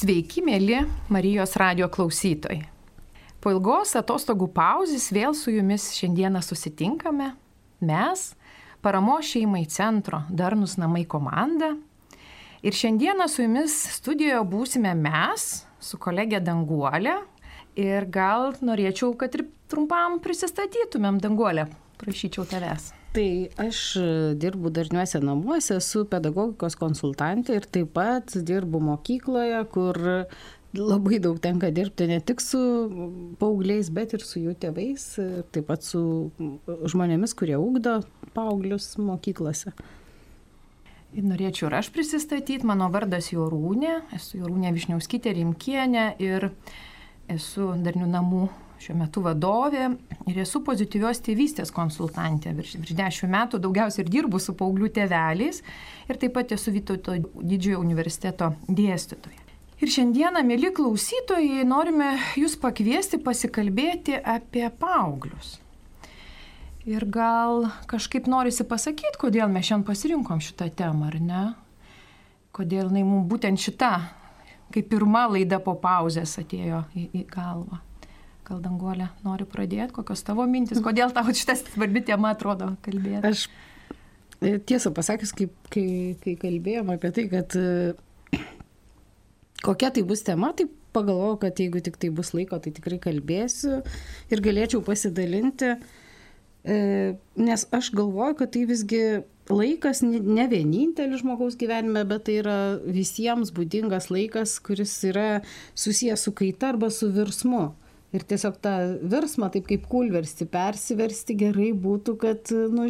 Sveiki, mėly Marijos radio klausytojai. Po ilgos atostogų pauzės vėl su jumis šiandieną susitinkame. Mes, paramo šeimai centro Darnus namai komanda. Ir šiandieną su jumis studijoje būsime mes, su kolegė Danguolė. Ir gal norėčiau, kad ir trumpam prisistatytumėm Danguolę. Prašyčiau tavęs. Tai aš dirbu darniuose namuose, esu pedagogikos konsultantė ir taip pat dirbu mokykloje, kur labai daug tenka dirbti ne tik su paaugliais, bet ir su jų tėvais, taip pat su žmonėmis, kurie ugdo paauglius mokyklose. Norėčiau ir aš prisistatyti, mano vardas Jorūnė, esu Jorūnė Višniauskytė Rimkienė ir esu darnių namų šiuo metu vadovė ir esu pozityvios tėvystės konsultantė. Virš, virš dešimt metų daugiausiai ir dirbu su paauglių tėveliais ir taip pat esu Vytauto didžiojo universiteto dėstytoja. Ir šiandieną, mėly klausytojai, norime jūs pakviesti pasikalbėti apie paauglius. Ir gal kažkaip norisi pasakyti, kodėl mes šiandien pasirinkom šitą temą, ar ne? Kodėl jinai mums būtent šita, kaip pirma laida po pauzės atėjo į, į galvą. Gal danguolė nori pradėti, kokios tavo mintis, kodėl tau šitas svarbi tema atrodo kalbėti? Aš e, tiesą pasakius, kai, kai, kai kalbėjom apie tai, kad e, kokia tai bus tema, tai pagalvojau, kad jeigu tik tai bus laiko, tai tikrai kalbėsiu ir galėčiau pasidalinti, e, nes aš galvoju, kad tai visgi laikas ne vienintelis žmogaus gyvenime, bet tai yra visiems būdingas laikas, kuris yra susijęs su kaita arba su virsmu. Ir tiesiog tą virsmą, taip kaip kulversti, persiversti gerai būtų, kad, nu,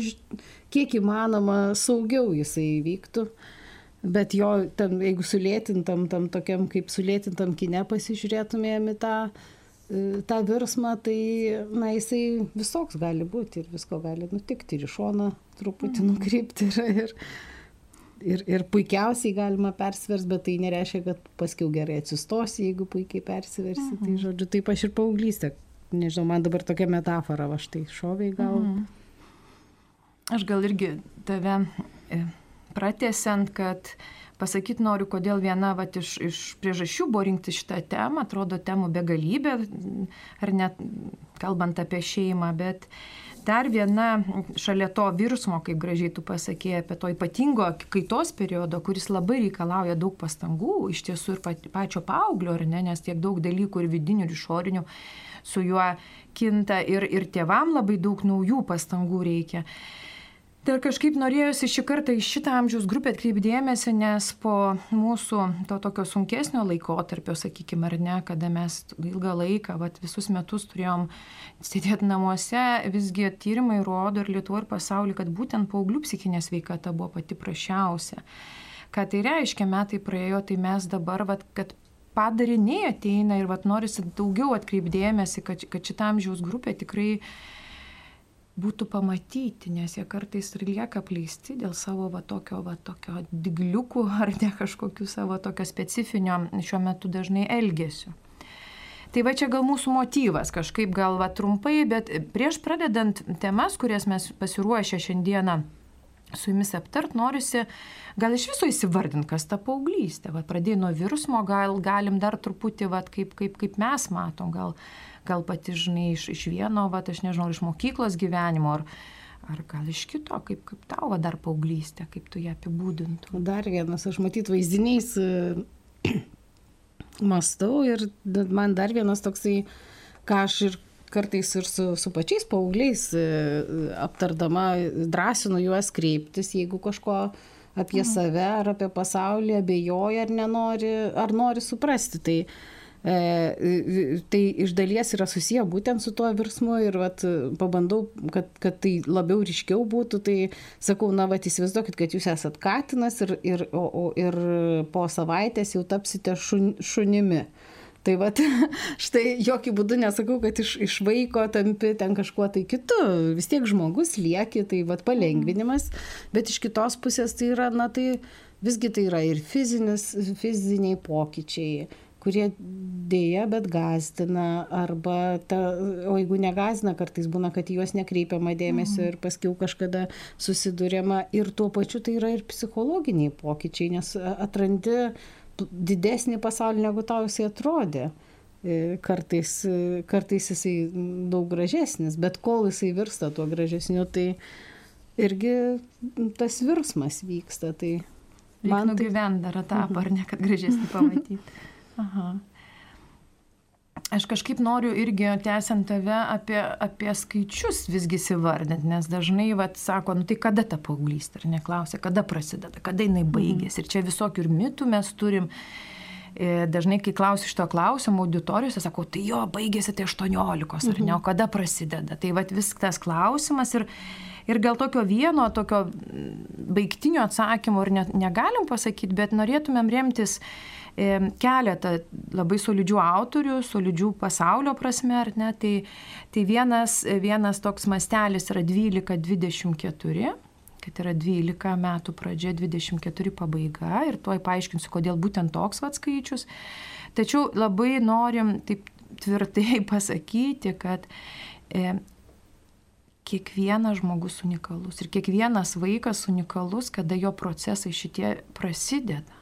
kiek įmanoma saugiau jisai vyktų. Bet jo, tam, jeigu sulėtintam, tam tokiam kaip sulėtintam kine pasižiūrėtumėm į tą, e, tą virsmą, tai, na, jisai visoks gali būti ir visko gali nutikti ir iš šono truputį mhm. nukrypti. Ir, ir, ir, ir puikiausiai galima persvers, bet tai nereiškia, kad paskiau gerai atsistosi, jeigu puikiai persiversi. Tai, mhm. Tai žodžiu, taip aš ir paauglystė. Nežinau, man dabar tokia metafora, aš tai šoviai gal. Mhm. Aš gal irgi tave e, pratesiant, kad pasakyti noriu, kodėl viena vat, iš, iš priežasčių buvo rinkti šitą temą, atrodo temų begalybė, ar net kalbant apie šeimą, bet uh, dar viena šalia to virsmo, kaip gražiai tu pasakėjai, apie to ypatingo kaitos periodo, kuris labai reikalauja daug pastangų, iš tiesų ir pačio paauglio, ne, nes tiek daug dalykų ir vidinių, ir išorinių su juo kinta ir, ir tėvam labai daug naujų pastangų reikia. Dar kažkaip norėjusi šį kartą į šitą amžiaus grupę atkreipdėmėsi, nes po mūsų to tokio sunkesnio laikotarpio, sakykime, ar ne, kada mes ilgą laiką, vat, visus metus turėjom sėdėti namuose, visgi tyrimai rodo ir Lietuvo ir pasaulį, kad būtent paauglių psichinė sveikata buvo pati prašiausia. Ką tai reiškia, metai praėjo, tai mes dabar, vat, kad padariniai ateina ir vat, norisi daugiau atkreipdėmėsi, kad, kad šitą amžiaus grupę tikrai būtų pamatyti, nes jie kartais ir lieka apleisti dėl savo va tokio, va tokio digliukų ar ne kažkokių savo tokio specifinio šiuo metu dažnai elgesiu. Tai va čia gal mūsų motyvas, kažkaip gal va trumpai, bet prieš pradedant temas, kurias mes pasiruošę šiandieną su jumis aptart, norisi gal iš viso įsivardinti, kas ta paauglystė. Va pradėjai nuo virsmo, gal galim dar truputį, va kaip, kaip, kaip mes matom, gal gal pati žinai iš, iš vieno, va, aš nežinau, iš mokyklos gyvenimo, ar, ar gal iš kito, kaip, kaip tavo dar paauglystė, kaip tu ją apibūdintum. Dar vienas, aš matyt vaizdiniais mastau ir man dar vienas toksai, ką aš ir kartais ir su, su pačiais paaugliais e, aptardama drąsinu juos kreiptis, jeigu kažko apie mhm. save ar apie pasaulį abejoja ar nenori, ar nori suprasti. Tai E, tai iš dalies yra susiję būtent su tuo virsmu ir vat, pabandau, kad, kad tai labiau ryškiau būtų, tai sakau, na, vat, įsivaizduokit, kad jūs esat katinas ir, ir, o, o, ir po savaitės jau tapsite šun, šunimi. Tai va, štai jokių būdų nesakau, kad iš, iš vaiko tampi ten kažkuo tai kitu. Vis tiek žmogus lieki, tai va palengvinimas, bet iš kitos pusės tai yra, na tai visgi tai yra ir fizinis, fiziniai pokyčiai kurie dėja, bet gazdina, arba, ta, o jeigu negazina, kartais būna, kad juos nekreipiama dėmesio mhm. ir paskiau kažkada susidurėma ir tuo pačiu tai yra ir psichologiniai pokyčiai, nes atrandi didesnį pasaulį, negu tau jisai atrodė. E, kartais, e, kartais jisai daug gražesnis, bet kol jisai virsta tuo gražesniu, tai irgi tas virsmas vyksta. Tai man tai gyvent dar etapą, mhm. ar ne, kad gražesnį pamatyti. Aha. Aš kažkaip noriu irgi, tęsiant tave, apie, apie skaičius visgi įsivardinti, nes dažnai, vat, sako, nu tai kada ta paauglystė, ar neklausia, kada prasideda, kada jinai mhm. baigėsi. Mm. Ir čia visokių ir mitų mes turim. E, dažnai, kai klausiu šito klausimo auditorijose, sakau, tai jo, baigėsi tai 18, ar ne, o mhm. kada prasideda. Tai vat vis tas klausimas ir, ir gal tokio vieno, tokio baigtinio atsakymo ir ne, negalim pasakyti, bet norėtumėm remtis keletą labai solidžių autorių, solidžių pasaulio prasme, ar ne, tai, tai vienas, vienas toks mastelis yra 12-24 kad yra 12 metų pradžia, 24 pabaiga ir tuoj paaiškinsiu, kodėl būtent toks vat skaičius. Tačiau labai norim taip tvirtai pasakyti, kad e, kiekvienas žmogus unikalus ir kiekvienas vaikas unikalus, kada jo procesai šitie prasideda.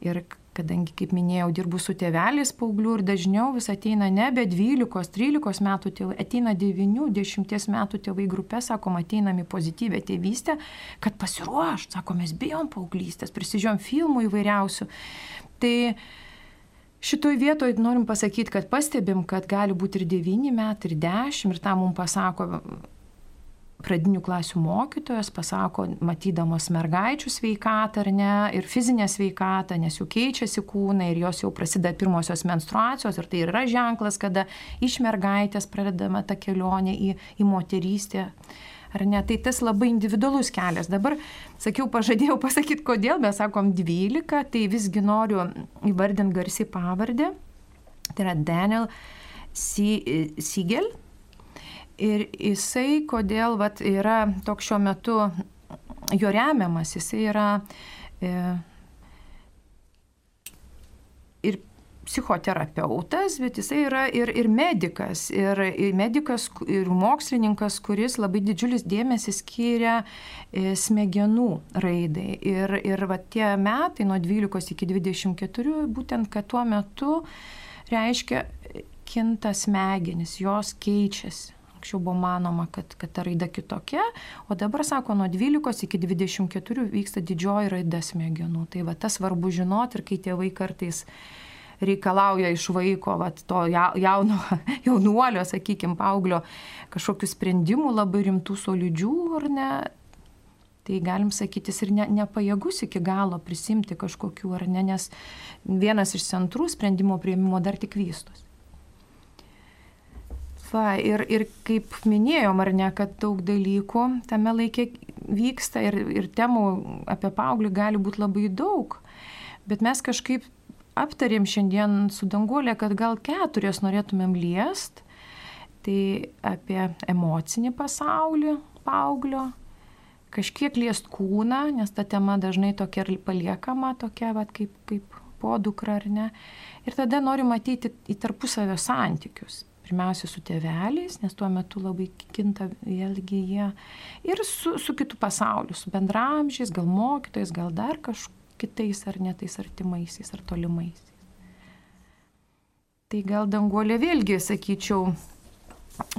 Ir kadangi, kaip minėjau, dirbu su tėveliais paauglių ir dažniau vis ateina nebe 12-13 metų tėvai, ateina 9-10 metų tėvai grupė, sakom, ateinam į pozityvę tėvystę, kad pasiruoš, sakom, mes bijom paauglystės, prisižiūrėjom filmų įvairiausių. Tai Šitoj vietoje norim pasakyti, kad pastebim, kad gali būti ir 9 metai, ir 10, ir tą mums pasako pradinių klasių mokytojas pasako, matydamos mergaičių sveikatą ar ne, ir fizinę sveikatą, nes jų keičiasi kūnai ir jos jau prasideda pirmosios menstruacijos ir tai yra ženklas, kada iš mergaitės pradedama ta kelionė į, į moterystę. Ar ne? Tai tas labai individualus kelias. Dabar, sakiau, pažadėjau pasakyti, kodėl mes sakom 12, tai visgi noriu įvardinti garsiai pavardę. Tai yra Daniel Siegel. Ir jisai, kodėl vat, yra toks šiuo metu jo remiamas, jisai yra e, ir psichoterapeutas, bet jisai yra ir, ir medikas, ir, ir medikas, ir mokslininkas, kuris labai didžiulis dėmesį skiria e, smegenų raidai. Ir, ir va, tie metai nuo 12 iki 24, būtent, kad tuo metu reiškia kinta smegenis, jos keičiasi. Anksčiau buvo manoma, kad, kad ta raida kitokia, o dabar sako, nuo 12 iki 24 vyksta didžioji raida smegenų. Tai va tas svarbu žinoti ir kai tėvai kartais reikalauja iš vaiko, va, to jauno, jaunuolio, sakykime, paauglio kažkokių sprendimų labai rimtų, solidžių ar ne, tai galim sakyti, jis ir ne, nepajėgus iki galo prisimti kažkokių ar ne, nes vienas iš centrų sprendimo prieimimo dar tik vystosi. Va, ir, ir kaip minėjom, ar ne, kad daug dalykų tame laikė vyksta ir, ir temų apie paauglį gali būti labai daug. Bet mes kažkaip aptarėm šiandien su Dangulė, kad gal keturias norėtumėm liest. Tai apie emocinį pasaulį paauglio, kažkiek liest kūną, nes ta tema dažnai tokia ir paliekama, tokia vat, kaip, kaip podukra ar ne. Ir tada noriu matyti į tarpusavio santykius pirmiausia su tėveliais, nes tuo metu labai kinta vėlgi jie, ir su, su kitu pasauliu, su bendramžiais, gal mokytojais, gal dar kažkitais ar netais artimaisiais ar tolimaisiais. Tai gal danguolė vėlgi, sakyčiau,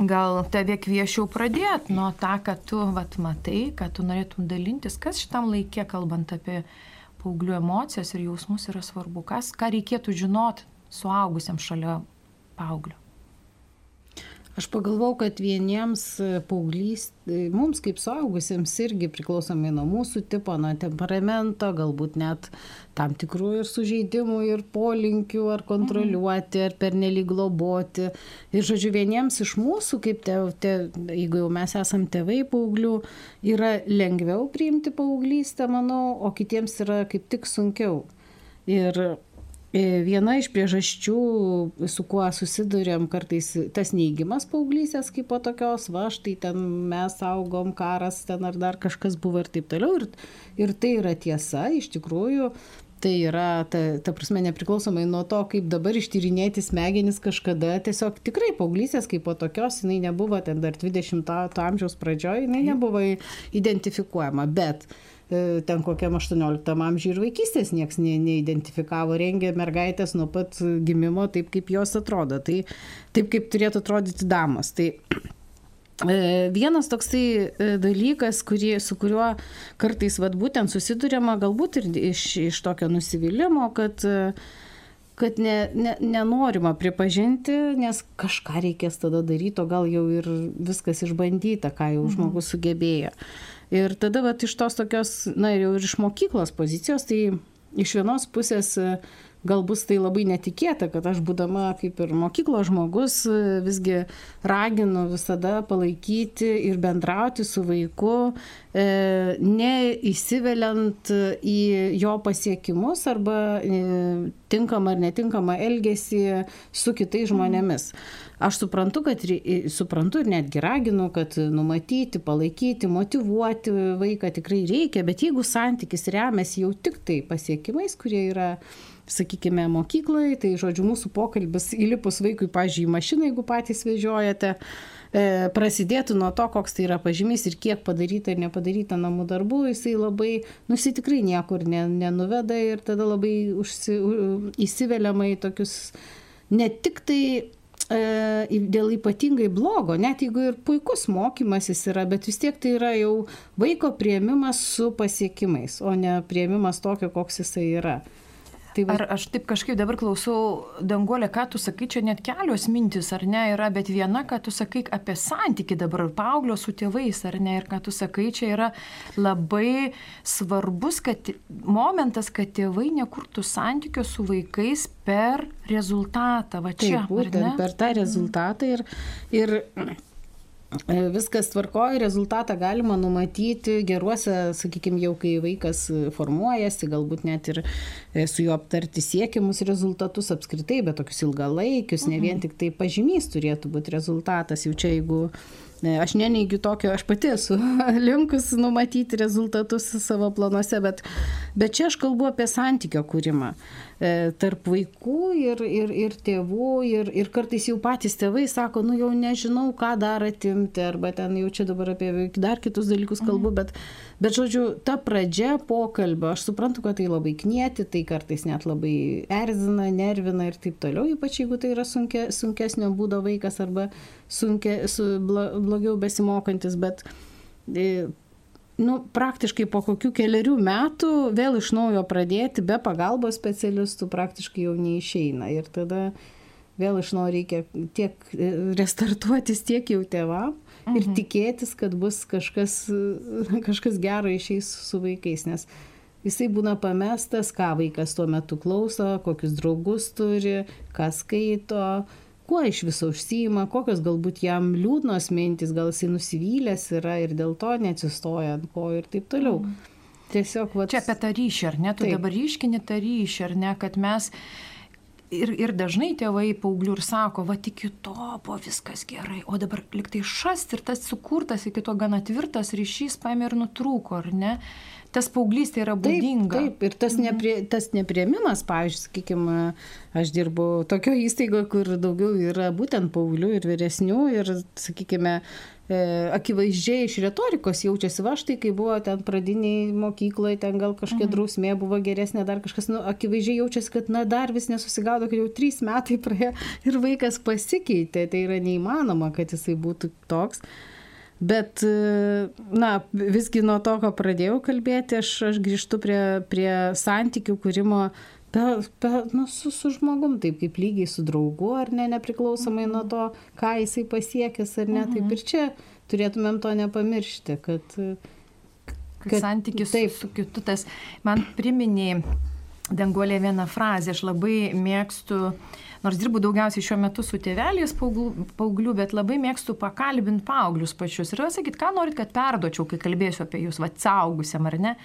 gal tave kviečiau pradėti nuo tą, kad tu vat, matai, kad tu norėtum dalintis, kas šitam laikė, kalbant apie paauglių emocijas ir jausmus, yra svarbu, kas, ką reikėtų žinoti suaugusiam šalia paauglio. Aš pagalvojau, kad vieniems e, paauglys, e, mums kaip suaugusiems irgi priklausomai nuo mūsų tipo, nuo temperamento, galbūt net tam tikrų ir sužeidimų, ir polinkių, ar kontroliuoti, ar pernelyg globoti. Ir žodžiu, vieniems iš mūsų, kaip te, te, jeigu jau mes esam tėvai paauglių, yra lengviau priimti paauglystę, manau, o kitiems yra kaip tik sunkiau. Ir viena iš priežasčių, su kuo susidurėm kartais, tas neįgymas paauglysės kaip po tokios, va, štai ten mes augom, karas ten ar dar kažkas buvo ir taip toliau. Ir, ir tai yra tiesa, iš tikrųjų, tai yra, ta, ta prasme, nepriklausomai nuo to, kaip dabar ištyrinėti smegenis kažkada, tiesiog tikrai paauglysės kaip po tokios, jinai nebuvo ten dar 20-ojo amžiaus pradžioje, jinai nebuvo identifikuojama. Bet e, ten kokiam 18 amžiui ir vaikystės nieks ne, neidentifikavo, rengė mergaitės nuo pat gimimo taip, kaip jos atrodo, tai taip, kaip turėtų atrodyti damos. Tai E, vienas toksai e, dalykas, kurį, su kuriuo kartais vat, būtent susidurėma, galbūt ir iš, iš tokio nusivylimų, kad, kad ne, ne, nenorima pripažinti, nes kažką reikės tada daryti, o gal jau ir viskas išbandyta, ką jau mhm. žmogus sugebėjo. Ir tada vat, iš tos tokios, na jau ir iš mokyklos pozicijos, tai iš vienos pusės gal bus tai labai netikėta, kad aš būdama kaip ir mokyklos žmogus visgi raginu visada palaikyti ir bendrauti su vaiku, e, neįsiveliant į jo pasiekimus arba e, tinkamą ar netinkamą elgesį su kitais žmonėmis. Aš suprantu, kad suprantu ir netgi raginu, kad numatyti, palaikyti, motivuoti vaiką tikrai reikia, bet jeigu santykis remiasi jau tik tai pasiekimais, kurie yra sakykime, mokykloje, tai žodžiu, mūsų pokalbis įlipus vaikui, pažiūrėjau, į mašiną, jeigu patys vežiojate, e, prasidėtų nuo to, koks tai yra pažymys ir kiek padaryta ir nepadaryta namų darbų, jisai labai, nu, jisai tikrai niekur ne, nenuveda ir tada labai užsi, įsiveliama į tokius ne tik tai e, dėl ypatingai blogo, net jeigu ir puikus mokymasis yra, bet vis tiek tai yra jau vaiko prieimimas su pasiekimais, o ne prieimimas tokio, koks jisai yra. Tai va... Ar aš taip kažkaip dabar klausau, Danguolė, ką tu sakai, čia net kelios mintis, ar ne, yra, bet viena, ką tu sakai apie santyki dabar paauglio su tėvais, ar ne, ir ką tu sakai, čia yra labai svarbus kad, momentas, kad tėvai nekurtų santykio su vaikais per rezultatą. Va čia. Taip, būtent per tą rezultatą ir, ir viskas tvarkoja, rezultatą galima numatyti geruose, sakykime, jau kai vaikas formuojasi, galbūt net ir e, su juo aptarti siekiamus rezultatus apskritai, bet tokius ilgalaikius, ne vien mhm. tik tai pažymys turėtų būti rezultatas. Jau čia jeigu Aš neneigiu tokio, aš pati esu linkus numatyti rezultatus savo planuose, bet, bet čia aš kalbu apie santykio kūrimą e, tarp vaikų ir, ir, ir tėvų ir, ir kartais jau patys tėvai sako, nu jau nežinau, ką dar atimti, arba ten jau čia dabar apie dar kitus dalykus kalbu, mhm. bet Bet žodžiu, ta pradžia pokalbio, aš suprantu, kad tai labai knieti, tai kartais net labai erzina, nervina ir taip toliau, ypač jeigu tai yra sunkia, sunkesnio būdo vaikas arba sunkia, su, blogiau besimokantis, bet e, nu, praktiškai po kokių keliarių metų vėl iš naujo pradėti be pagalbos specialistų praktiškai jau neišeina. Ir tada vėl iš naujo reikia tiek e, restartuotis, tiek jau tėvam mhm. ir tikėtis, kad bus kažkas, kažkas gero išeis su vaikais, nes jisai būna pamestas, ką vaikas tuo metu klauso, kokius draugus turi, ką skaito, kuo iš viso užsijima, kokios galbūt jam liūdnos mintis, gal jisai nusivylęs yra ir dėl to neatsistoja ant ko ir taip toliau. Mhm. Tiesiog, vat... Čia apie tą ryšį, ar ne? Tu taip. dabar ryškini tą ryšį, ar ne, kad mes ir, ir dažnai tėvai paauglių ir sako, va tik to buvo viskas gerai, o dabar liktai šast ir tas sukurtas iki to gana tvirtas ryšys paėmė ir nutrūko, ar ne? Tas paauglystė yra būdinga. Taip, taip ir tas, mhm. neprie, tas nepriemimas, pavyzdžiui, sakykime, aš dirbu tokio įstaigo, kur daugiau yra būtent paauglių ir vyresnių ir, sakykime, E, akivaizdžiai iš retorikos jaučiasi, va štai, kai buvo ten pradiniai mokykloje, ten gal kažkokia mhm. drausmė buvo geresnė, dar kažkas, nu, akivaizdžiai jaučiasi, kad, na, dar vis nesusigaudo, kad jau trys metai praėjo ir vaikas pasikeitė, tai yra neįmanoma, kad jisai būtų toks. Bet, e, na, visgi nuo to, ko pradėjau kalbėti, aš, aš grįžtu prie, prie santykių kūrimo pe, pe, nu, su, su žmogum, taip kaip lygiai su draugu, ar ne, nepriklausomai nuo to, ką jisai pasiekęs ar ne, taip ir čia turėtumėm to nepamiršti, kad... kad santykis taip. su, su kitu tas, man priminė Danguolė vieną frazę, aš labai mėgstu, nors dirbu daugiausiai šiuo metu su tėveliais paauglių, bet labai mėgstu pakalbinti paauglius pačius ir sakyti, ką norit, kad perdočiau, kai kalbėsiu apie jūs, va, saugusiam ar ne.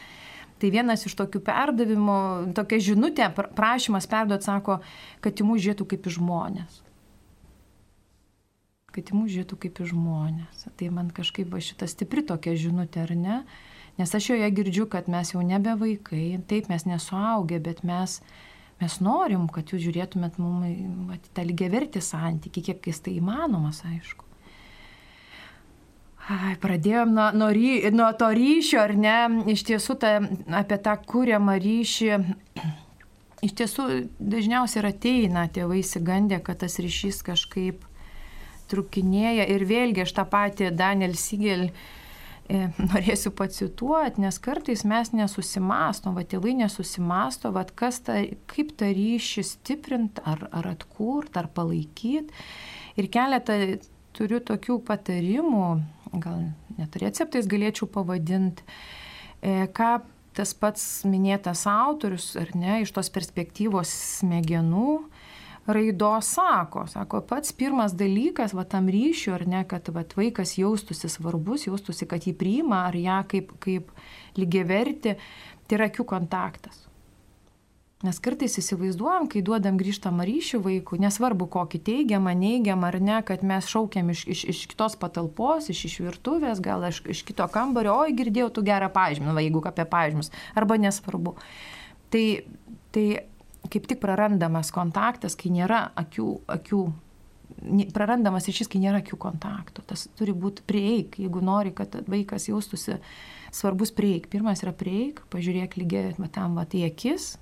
Tai vienas iš tokių perdavimų, tokia žinutė, prašymas perduoti sako, kad mus žiūrėtų kaip į žmonės. Kad į mus žiūrėtų kaip į žmonės. Tai man kažkaip va šita stipri tokia žinutė, ar ne? Nes aš joje girdžiu, kad mes jau nebe vaikai, taip mes nesuaugę, bet mes, mes norim, kad jūs žiūrėtumėt mums tą lygiavertį santykį, kiek jis tai įmanomas, aišku. Ai, pradėjom nuo, nuo, ry, nuo to ryšio, ar ne? Iš tiesų, ta, apie tą kūriamą ryšį, iš tiesų dažniausiai ir ateina tėvai įsigandę, kad tas ryšys kažkaip trukinėja. Ir vėlgi aš tą patį Daniel Sigel e, norėsiu pacituoti, nes kartais mes nesusimastom, va tėvai nesusimasto, va kas ta, kaip tą ryšį stiprint, ar, ar atkurt, ar palaikyti. Ir keletą turiu tokių patarimų, gal net receptais galėčiau pavadinti, e, ką tas pats minėtas autorius, ar ne, iš tos perspektyvos smegenų raidos sako. Sako, pats pirmas dalykas, va tam ryšiu, ar ne, kad va, vaikas jaustųsi svarbus, jaustųsi, kad jį priima, ar ją kaip, kaip lygiai verti, tai yra akių kontaktas. Nes kartais įsivaizduojam, kai duodam grįžtamą ryšį vaikų, nesvarbu kokį teigiamą, neigiamą ar ne, kad mes šaukiam iš, iš, iš kitos patalpos, iš, iš virtuvės, gal iš, iš kito kambario, oi girdėjau tu gerą pažymį, va, jeigu apie pažymus, arba nesvarbu. Tai, tai kaip tik prarandamas kontaktas, kai nėra akių, akių prarandamas ryšys, kai nėra akių kontakto. Tas turi būti prieik, jeigu nori, kad vaikas jaustųsi svarbus prieik. Pirmas yra prieik, pažiūrėk lygiai tam va, į akis,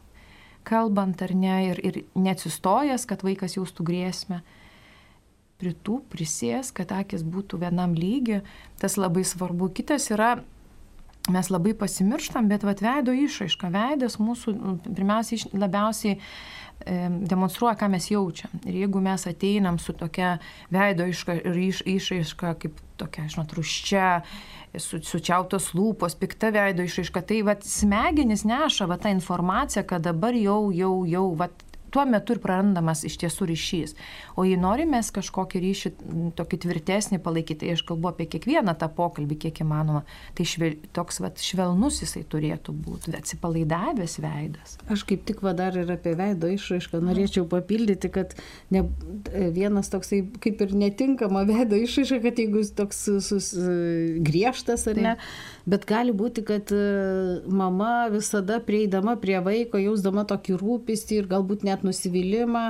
kalbant ar ne, ir, ir neatsistojęs, kad vaikas jaustų grėsmę. Pritų, prisės, kad akis būtų vienam lygi, tas labai svarbu. Kitas yra, mes labai pasimirštam, bet vat veido išraiška, veidas mūsų nu, pirmiausiai labiausiai demonstruoja, ką mes jaučiam. Ir jeigu mes ateinam su tokia veido iška, iš, išraiška, kaip tokia, žinot, ruščia, su, sučiautos lūpos, pikta veido išraiška, tai vat, smegenis neša vat, tą informaciją, kad dabar jau, jau, jau, vat, tuo metu ir prarandamas iš tiesų ryšys. O jei norimės kažkokį ryšį tokį tvirtesnį palaikyti, tai aš kalbu apie kiekvieną tą pokalbį, kiek įmanoma, tai švel, toks vat, švelnus jisai turėtų būti, atsipalaidavęs veidas. Aš kaip tik va dar ir apie veido išraišką norėčiau papildyti, kad ne, vienas toksai kaip ir netinkama veido išraiška, kad jeigu jis toks sus, griežtas ar ne, Taip. Bet gali būti, kad e, mama visada prieidama prie vaiko, jausdama tokį rūpestį ir galbūt net nusivylimą,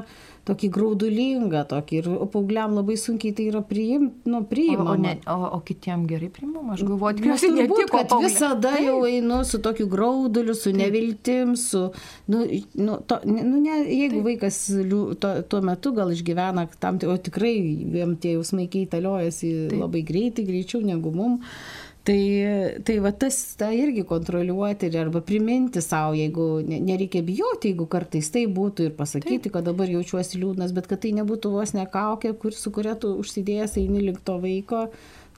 tokį graudulingą, tokį. Ir paaugliam labai sunkiai tai yra priim, nu, priimama. O, o, ne, o, o kitiem gerai priimama, aš galvoju, tikriausiai netiko. Kad paauglė. visada Taip. jau einu su tokiu grauduliu, su Taip. neviltim, su, nu, nu, to, nu ne, jeigu Taip. vaikas tuo, tuo metu gal išgyvena tam, o tikrai jiem tie jausmai keitaliojasi labai greitai, greičiau negu mums Tai, tai va tas tą irgi kontroliuoti ir arba priminti savo, jeigu nereikia bijoti, jeigu kartais tai būtų ir pasakyti, Taip. kad dabar jaučiuosi liūdnas, bet kad tai nebūtų vos nekaukė, kur, su kuria tu užsidėjęs eini link to vaiko,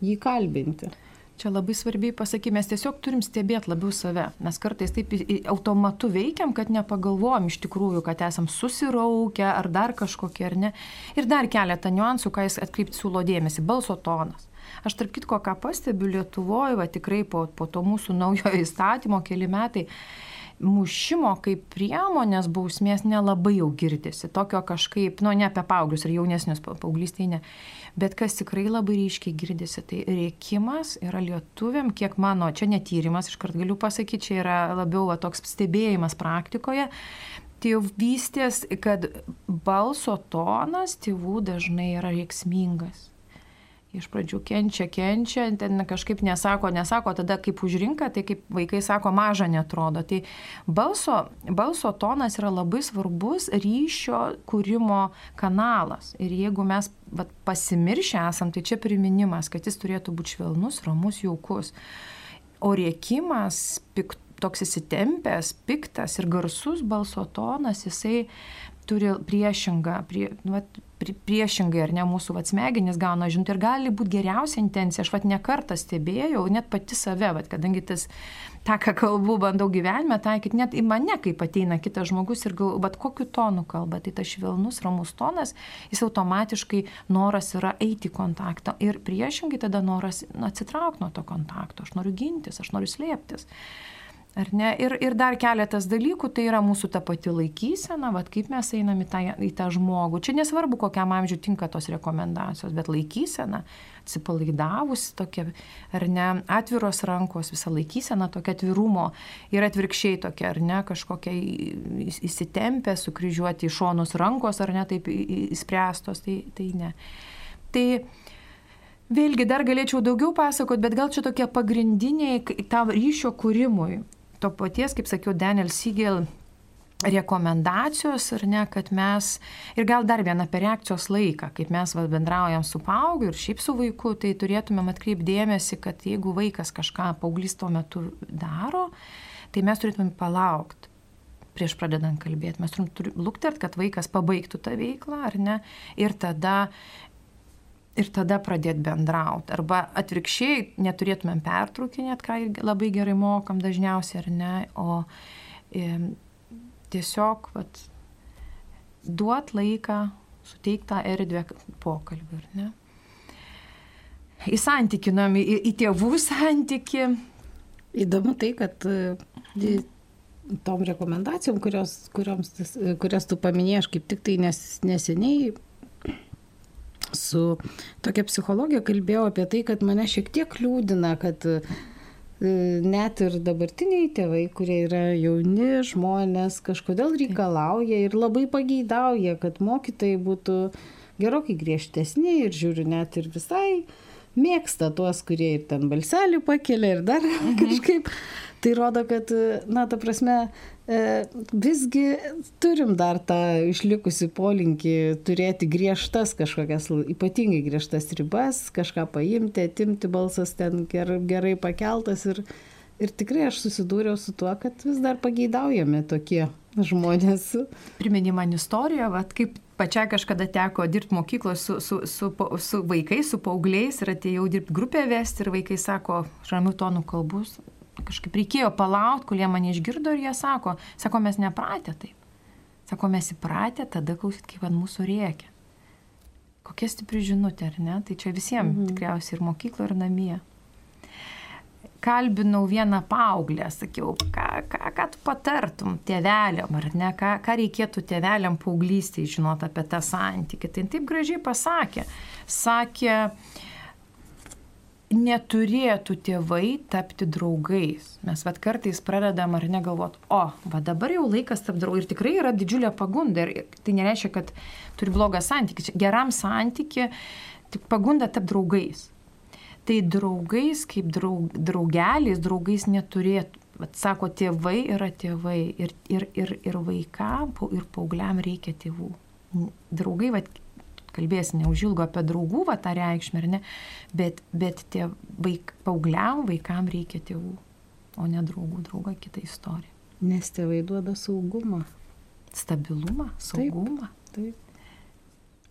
jį kalbinti. Čia labai svarbiai pasakyti, mes tiesiog turim stebėti labiau save. Mes kartais taip automatu veikiam, kad nepagalvojom iš tikrųjų, kad esam susiraukę ar dar kažkokie ar ne. Ir dar keletą niuansų, ką jis atkreipti siūlo dėmesį - balso tonas. Aš tarp kitko, ką pastebiu Lietuvoje, va tikrai po, po to mūsų naujojo įstatymo keli metai, mušimo kaip priemonės bausmės nelabai jau girdisi. Tokio kažkaip, nu ne apie paauglius ir jaunesnius paauglystėje, ne. Bet kas tikrai labai ryškiai girdisi, tai rėkimas yra lietuviam, kiek mano, čia netyrimas, iškart galiu pasakyti, čia yra labiau va, toks stebėjimas praktikoje. Tėvystės, kad balso tonas tėvų dažnai yra reiksmingas iš pradžių kenčia, kenčia, ten kažkaip nesako, nesako, tada kaip užrinka, tai kaip vaikai sako, maža netrodo. Tai balso, balso tonas yra labai svarbus ryšio kūrimo kanalas. Ir jeigu mes vat, pasimiršę esam, tai čia priminimas, kad jis turėtų būti švelnus, ramus, jaukus. O rėkimas, pik, toks įsitempęs, piktas ir garsus balso tonas, jisai turi priešingą, prie, nu, vat, priešingai ar ne mūsų vat, smegenys gauna žinutę ir gali būti geriausia intencija. Aš vat nekartą stebėjau, net pati save, vat, kadangi tas, tą, ką kalbu, bandau gyvenime taikyti, net į mane, kaip ateina kitas žmogus ir gal, bet kokiu tonu kalba, tai tas švelnus, ramus tonas, jis automatiškai noras yra eiti į kontaktą ir priešingai tada noras atsitraukti nuo to kontakto. Aš noriu gintis, aš noriu slėptis. Ar ne? Ir, ir dar keletas dalykų, tai yra mūsų ta pati laikysena, vad kaip mes einam į tą, į tą žmogų. Čia nesvarbu, kokiam amžiui tinka tos rekomendacijos, bet laikysena, atsipalaidavus tokia, ar ne, atviros rankos, visa laikysena tokia atvirumo ir atvirkščiai tokia, ar ne, kažkokia įsitempę, sukryžiuoti į šonus rankos, ar ne, taip įspręstos, tai, tai ne. Tai Vėlgi dar galėčiau daugiau pasakoti, bet gal čia tokie pagrindiniai tam ryšio kūrimui. To paties, kaip sakiau, Daniel Siegel rekomendacijos, ar ne, kad mes, ir gal dar viena apie reakcijos laiką, kaip mes va, bendraujam su paaugliu ir šiaip su vaiku, tai turėtumėm atkreipdėmėsi, kad jeigu vaikas kažką paauglys tuo metu daro, tai mes turėtumėm palaukti prieš pradedant kalbėti. Mes turim, luktert, kad vaikas pabaigtų tą veiklą, ar ne, ir tada ir tada pradėti bendrauti. Arba atvirkščiai neturėtumėm pertraukinėti, ką labai gerai mokam dažniausiai, ar ne, o e, tiesiog vat, duot laiką, suteiktą erdvę pokalbį, ar ne. Į santykinam, į, į tėvų santyki. Įdomu tai, kad e, tom rekomendacijom, kurios, kurioms, kurias tu paminėjai, aš kaip tik tai nes, neseniai su tokia psichologija kalbėjau apie tai, kad mane šiek tiek liūdina, kad e, net ir dabartiniai tėvai, kurie yra jauni žmonės, kažkodėl reikalauja ir labai pageidauja, kad mokytojai būtų gerokai griežtesni ir žiūriu net ir visai mėgsta tuos, kurie ir ten balselį pakelia ir dar mhm. kažkaip. Tai rodo, kad, na, ta prasme, E, visgi turim dar tą išlikusi polinkį turėti griežtas kažkokias, ypatingai griežtas ribas, kažką paimti, atimti balsas ten gerai pakeltas ir, ir tikrai aš susidūriau su tuo, kad vis dar pageidaujami tokie žmonės. Priminė man istoriją, vat, kaip pačiai kažkada teko dirbti mokykloje su, su, su, su vaikais, su paaugliais ir atėjau dirbti grupę vesti ir vaikai sako, ramių tonų kalbus, kažkaip reikėjo palaukti, kol jie mane išgirdo ir jie sako, sako, mes nepratę taip. Sako, mes įpratę tada klausyt, kaip ant mūsų rėkia. Kokia stipri žinutė, ar ne? Tai čia visiems mhm. tikriausiai ir mokyklo, ir namie. Kalbinau vieną paauglę, sakiau, ką, ką, ką tu patartum tėveliam, ar ne, ką, ką reikėtų tėveliam paauglystėje žinot apie tą santykį. Tai taip gražiai pasakė. Sakė, uh, neturėtų tėvai tapti draugais. Mes vad kartais pradedam ar negalvot, o, va dabar jau laikas tapti draugais. Ir tikrai yra didžiulė pagunda. Ir tai nereiškia, kad turi blogą santykį. Geram santykį tik pagunda tapti draugais. Tai draugais, kaip draug, draugeliais, draugais neturėtų. Vat sako, tėvai yra tėvai ir, ir, ir, ir vaikam, ir paaugliam reikia tėvų. Draugai, vat, kalbėsi neužilgo apie draugų va, tą reikšmę, ne, bet, bet tie vaik, paaugliam vaikam reikia tėvų, o ne draugų, drauga kita istorija. Nes tėvai duoda saugumą. Stabilumą, saugumą. Taip. taip.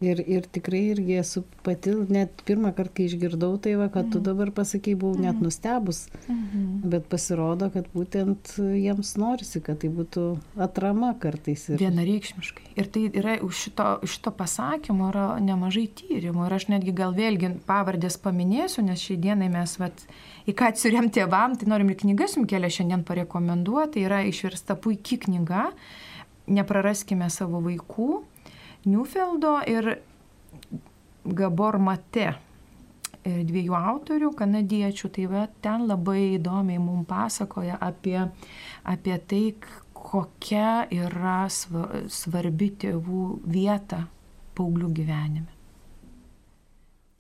Ir, ir tikrai irgi esu pati, net pirmą kartą, kai išgirdau tai, va, kad tu mhm. dabar pasakai, buvau net mhm. nustebus, mhm. bet pasirodo, kad būtent jiems norisi, kad tai būtų atrama kartais. Ir... Vienareikšmiškai. Ir tai yra už šito, šito pasakymo yra nemažai tyrimų. Ir aš netgi gal vėlgi pavardės paminėsiu, nes šiai dienai mes, vat, į ką atsiriam tėvam, tai norim ir knygas jums kelią šiandien parekomenduoti. Yra išversta puikia knyga. Nepraraskime savo vaikų Newfeldo ir Gabor Mate e, dviejų autorių, kanadiečių, tai va, ten labai įdomiai mums pasakoja apie, apie tai, kokia yra svarbi tėvų vieta paauglių gyvenime.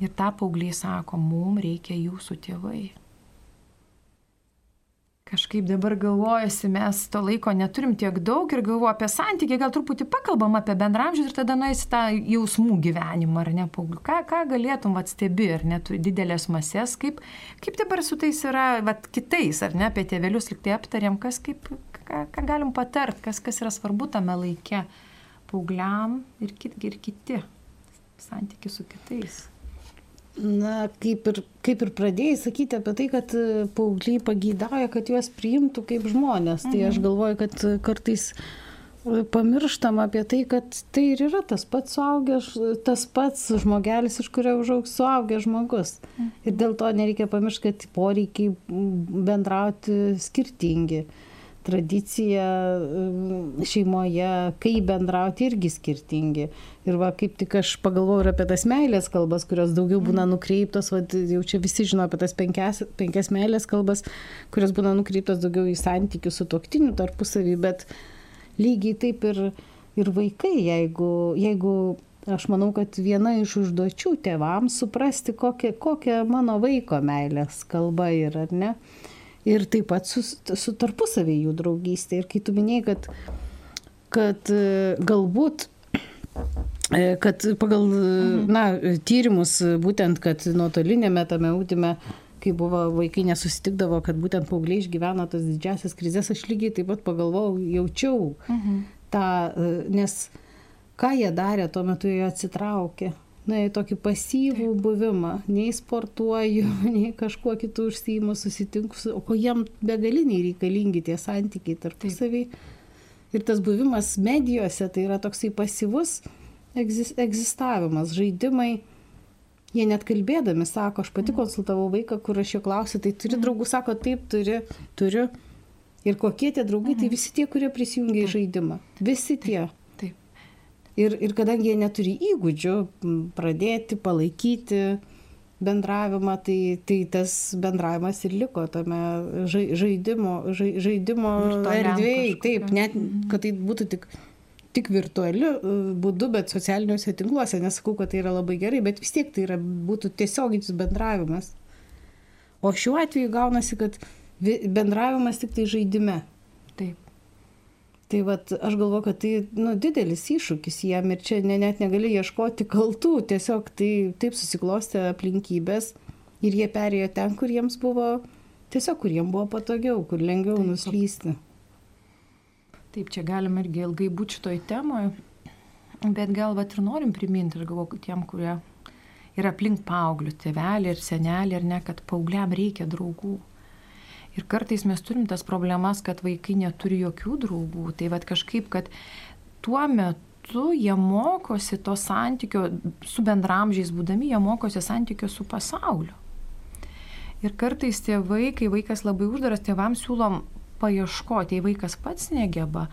Ir tą paaugliai sako, mums reikia jūsų tėvai kažkaip dabar galvojasi, mes to laiko neturim tiek daug ir galvoju apie santykį, gal truputį pakalbam apie bendramžius ir tada nueisi tą jausmų gyvenimą, ar ne, paauglių. Ką, ką galėtum atstebi, ar net didelės masės, kaip, kaip dabar su tais yra, vat, kitais, ar ne, apie tėvelius liktai aptarėm, kas, kaip, ką, ką galim patart, kas, kas yra svarbu tame laike paaugliam ir, kit, ir kiti santykiai su kitais. Na, kaip ir, kaip ir pradėjai sakyti apie tai, kad e, paaugliai pagydauja, kad juos priimtų kaip žmonės. Mhm. Tai aš mhm. galvoju, kad e, kartais e, pamirštam apie tai, kad tai ir yra tas pats suaugęs, tas pats žmogelis, iš kurio užaugs suaugęs žmogus. Mhm. Ir dėl to nereikia pamiršti, kad poreikiai bendrauti skirtingi. Mhm tradicija šeimoje, kaip bendrauti irgi skirtingi. Ir va, kaip tik aš pagalvoju ir apie tas meilės kalbas, kurios daugiau būna mhm. nukreiptos, va, jau čia visi žino apie tas penkias, penkias meilės kalbas, kurios būna nukreiptos daugiau į santykių su toktiniu tarpusavį, bet lygiai taip ir, ir vaikai, jeigu, jeigu aš manau, kad viena iš užduočių tėvams suprasti, kokia, kokia mano vaiko meilės kalba yra, ar ne. Ir taip pat su, su tarpusavį jų draugystė. Ir kai tu minėjai, kad, kad e, galbūt e, kad pagal mhm. na, tyrimus, būtent, kad nuotolinėme tame ūtime, kai buvo vaikai nesusitikdavo, kad būtent paaugliai išgyvena tas didžiasias krizės, aš lygiai taip pat pagalvojau, jaučiau mhm. tą, e, nes ką jie darė, tuo metu jie atsitraukė. Na, į tokį pasyvų Taip. buvimą, nei sportuoju, nei kažkuo kitų užsijimu, susitinku, o ko jiem begaliniai reikalingi tie santykiai tarpusavį. Ir tas buvimas medijose tai yra toksai pasyvus egzistavimas, žaidimai. Jie net kalbėdami sako, aš pati mhm. konsultavau vaiką, kur aš jo klausiu, tai turi mhm. draugų, sako, taip, turi, turiu. Ir kokie tie draugai, tai mhm. visi tie, kurie prisijungia į žaidimą. Visi tie. Ir, ir kadangi jie neturi įgūdžių pradėti, palaikyti bendravimą, tai, tai tas bendravimas ir liko tame žaidimo, žaidimo erdvėje. Taip, net kad tai būtų tik, tik virtualiu e, būdu, bet socialiniuose tinkluose. Nesakau, kad tai yra labai gerai, bet vis tiek tai yra, būtų tiesioginis bendravimas. O šiuo atveju gaunasi, kad bendravimas tik tai žaidime. Tai vat, aš galvoju, kad tai nu, didelis iššūkis jam ir čia ne, net negali ieškoti kaltų, tiesiog tai taip susiklostė aplinkybės ir jie perėjo ten, kur jiems buvo, tiesiog kur jiems buvo patogiau, kur lengviau taip, nuslysti. Taip, čia galima irgi ilgai būti šitoj temoje, bet gal vat ir norim priminti, aš galvoju, tiem, kurie yra aplink paauglių, tėvelį ir senelį, ar ne, kad paaugliam reikia draugų. Ir kartais mes turim tas problemas, kad vaikai neturi jokių draugų. Tai vad kažkaip, kad tuo metu jie mokosi to santykio su bendramžiais būdami, jie mokosi santykio su pasauliu. Ir kartais tėvai, kai vaikas labai uždaras, tėvams siūlom paieškoti, jei vaikas pats negeba,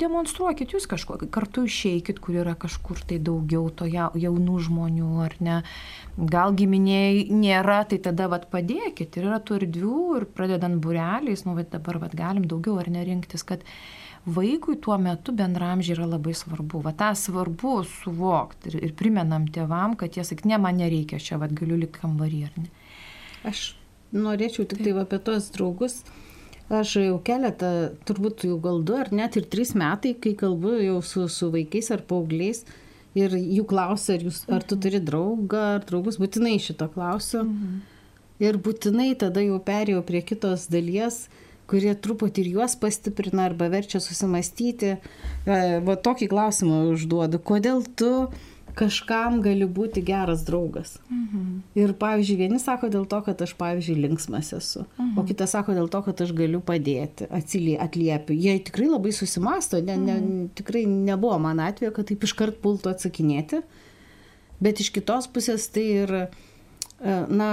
demonstruokit jūs kažko, kartu išeikit, kur yra kažkur tai daugiau to jaunų žmonių, ar ne. Gal giminiai nėra, tai tada vat padėkit. Ir yra tų erdvių ir pradedant bureliais, nu, vat dabar vat galim daugiau ar nerinktis, kad vaikui tuo metu bendramžiai yra labai svarbu. Va tą svarbu suvokti ir, ir primenam tėvam, kad jie sakyt, ne, man nereikia, čia vat galiu likti kambarį ar ne. Aš norėčiau tik tai apie tos draugus Aš jau keletą, turbūt jau gal du ar net ir trys metai, kai kalbu jau su, su vaikais ar paaugliais ir jų klausia, ar, jūs, ar tu turi draugą ar draugus, būtinai šito klausiu. Mhm. Ir būtinai tada jau perėjau prie kitos dalies, kurie truputį ir juos pastiprina arba verčia susimastyti. E, va tokį klausimą užduodu, kodėl tu kažkam gali būti geras draugas. Mhm. Ir, pavyzdžiui, vieni sako dėl to, kad aš, pavyzdžiui, linksmas esu, mhm. o kitas sako dėl to, kad aš galiu padėti, atsilie, atliepiu. Jie tikrai labai susimasto, ne, ne, mhm. tikrai nebuvo man atveju, kad taip iškart pultų atsakinėti, bet iš kitos pusės tai ir, e, na,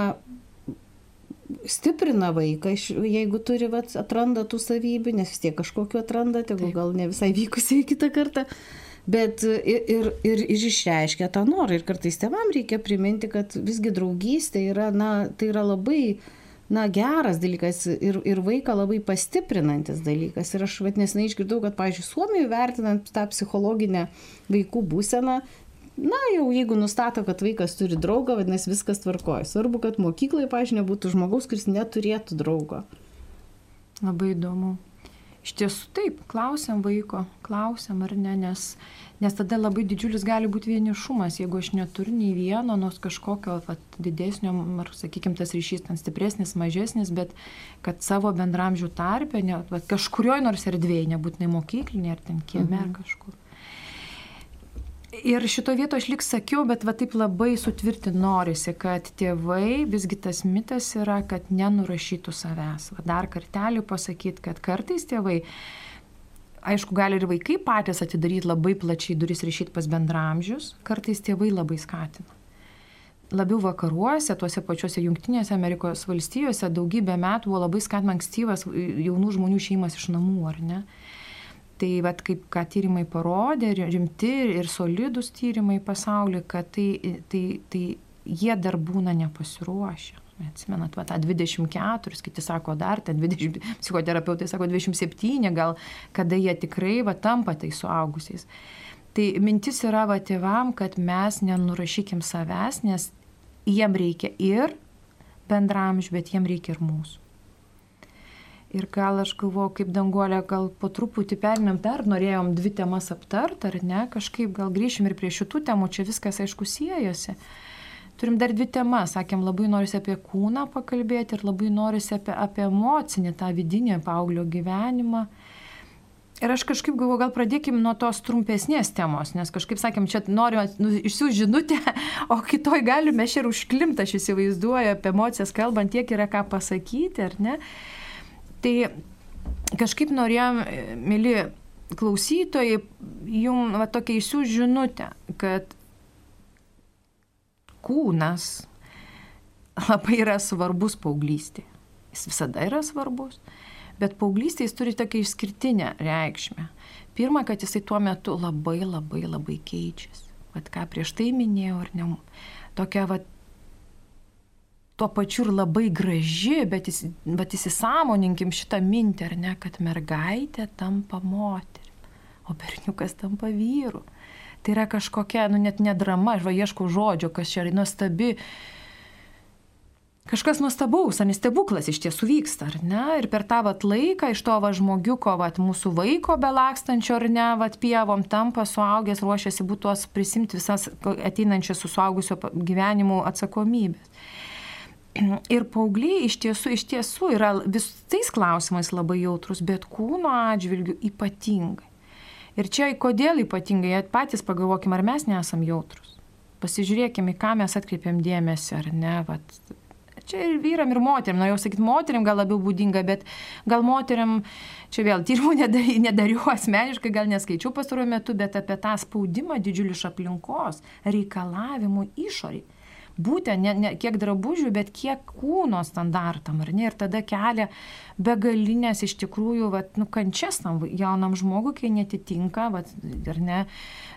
stiprina vaiką, jeigu turi, vat, atranda tų savybių, nes vis tiek kažkokiu atranda, tegu gal ne visai vykusiai kitą kartą. Uh, bet ir, ir, ir išreiškia tą norą. Ir kartais tėvam reikia priminti, kad visgi draugystė yra, na, tai yra labai na, geras dalykas ir, ir vaiką labai pastiprinantis dalykas. Ir aš vadinasi išgirdau, kad, pavyzdžiui, Suomijoje vertinant tą psichologinę vaikų būseną, na, jau jeigu nustato, kad vaikas turi draugą, vadinasi viskas tvarkoja. Svarbu, kad mokykloje, pažiūrėjau, nebūtų žmogaus, kuris neturėtų draugo. Labai įdomu. Iš tiesų taip, klausiam vaiko, klausiam ar ne, nes, nes tada labai didžiulis gali būti vienišumas, jeigu aš neturiu nei vieno, nors kažkokio vat, didesnio, ar sakykime, tas ryšys ten stipresnis, mažesnis, bet kad savo bendramžių tarpę, ne, vat, kažkurioje nors erdvėje, nebūtinai mokyklinė ar ten kieme mhm. ar kažkur Ir šito vieto aš lik sakiau, bet va taip labai sutvirtinti norisi, kad tėvai, visgi tas mitas yra, kad nenurašytų savęs. Va dar kartelį pasakyti, kad kartais tėvai, aišku, gali ir vaikai patys atidaryti labai plačiai duris ryšyti pas bendramžius, kartais tėvai labai skatina. Labiau vakaruose, tuose pačiuose Junktinėse Amerikos valstijose daugybę metų buvo labai skatinama ankstyvas jaunų žmonių šeimas iš namų, ar ne? Tai vat, kaip ką tyrimai parodė, rimti ir solidus tyrimai pasaulyje, kad tai, tai, tai jie dar būna nepasiruošę. Atsimenat, va, tą 24, kiti sako dar, ten 20, psichoterapeutai sako 27, gal kada jie tikrai va, tampa tai suaugusiais. Tai mintis yra va tėvam, kad mes nenurašykim savęs, nes jiem reikia ir bendramžių, bet jiem reikia ir mūsų. Ir gal aš galvoju, kaip danguolė, gal po truputį perinam dar, norėjom dvi temas aptart, ar ne, kažkaip gal grįšim ir prie šitų temų, čia viskas aišku siejasi. Turim dar dvi temas, sakėm, labai norisi apie kūną pakalbėti ir labai norisi apie, apie emocinį, tą vidinį paauglio gyvenimą. Ir aš kažkaip galvoju, gal pradėkim nuo tos trumpesnės temos, nes kažkaip sakėm, čia noriu nu, išsiųs žinutę, o kitoj galime šią ir užklimtą, aš įsivaizduoju, apie emocijas kalbant, tiek yra ką pasakyti, ar ne. Tai kažkaip norėjom, mėly klausytojai, jums va, tokia išsiųs žinutę, kad kūnas labai yra svarbus paauglystėje. Jis visada yra svarbus, bet paauglystėje jis turi tokią išskirtinę reikšmę. Pirma, kad jisai tuo metu labai labai labai keičiasi. Vat ką prieš tai minėjau, ar ne, tokia vat tuo pačiu ir labai graži, bet, jis, bet įsisamoninkim šitą mintį, ar ne, kad mergaitė tampa moterį, o berniukas tampa vyru. Tai yra kažkokia, nu net ne drama, aš va ieškau žodžio, kas čia yra nuostabi. Kažkas nuostabaus, ar stebuklas iš tiesų vyksta, ar ne? Ir per tą vat laiką iš to va žmogiuko, va mūsų vaiko belakstančio, ar ne, va pievom tampa suaugęs, ruošiasi būtų tuos prisimti visas ateinančias su suaugusio gyvenimu atsakomybės. Ir paaugliai iš tiesų, iš tiesų yra visais klausimais labai jautrus, bet kūno atžvilgių ypatingai. Ir čia kodėl ypatingai, patys pagalvokim, ar mes nesam jautrus. Pasižiūrėkime, ką mes atkreipiam dėmesį, ar ne. Vat, čia ir vyram, ir moteriam, norėjau sakyti, moteriam gal labiau būdinga, bet gal moteriam, čia vėl tyrimų nedariau asmeniškai, gal neskaičiau pastaruoju metu, bet apie tą spaudimą didžiulį iš aplinkos, reikalavimų išoriai būtent ne, ne kiek drabužių, bet kiek kūno standartam, ar ne? Ir tada kelia begalinės iš tikrųjų, vat, nu, kančias tam jaunam žmogui, kai netitinka, vat, ar ne,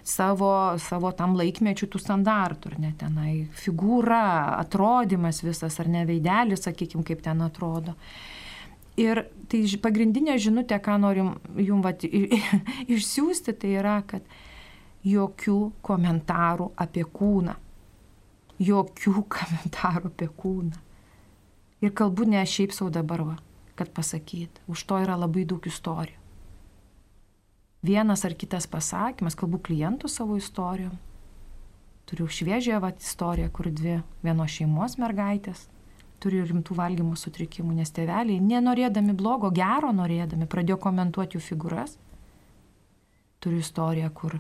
savo, savo tam laikmečių tų standartų, ar ne, tenai figūra, atrodymas visas, ar ne, veidelis, sakykime, kaip ten atrodo. Ir tai pagrindinė žinutė, ką norim jum vat, išsiųsti, tai yra, kad jokių komentarų apie kūną jokių komentarų apie kūną. Ir kalbu ne šiaip savo dabar, va, kad pasakyt. Už to yra labai daug istorijų. Vienas ar kitas pasakymas, kalbu klientų savo istorijom. Turiu šviežią va, istoriją, kur dvi vienos šeimos mergaitės turi rimtų valgymo sutrikimų, nes tėveliai, nenorėdami blogo, gero norėdami, pradėjo komentuoti jų figūras. Turiu istoriją, kur,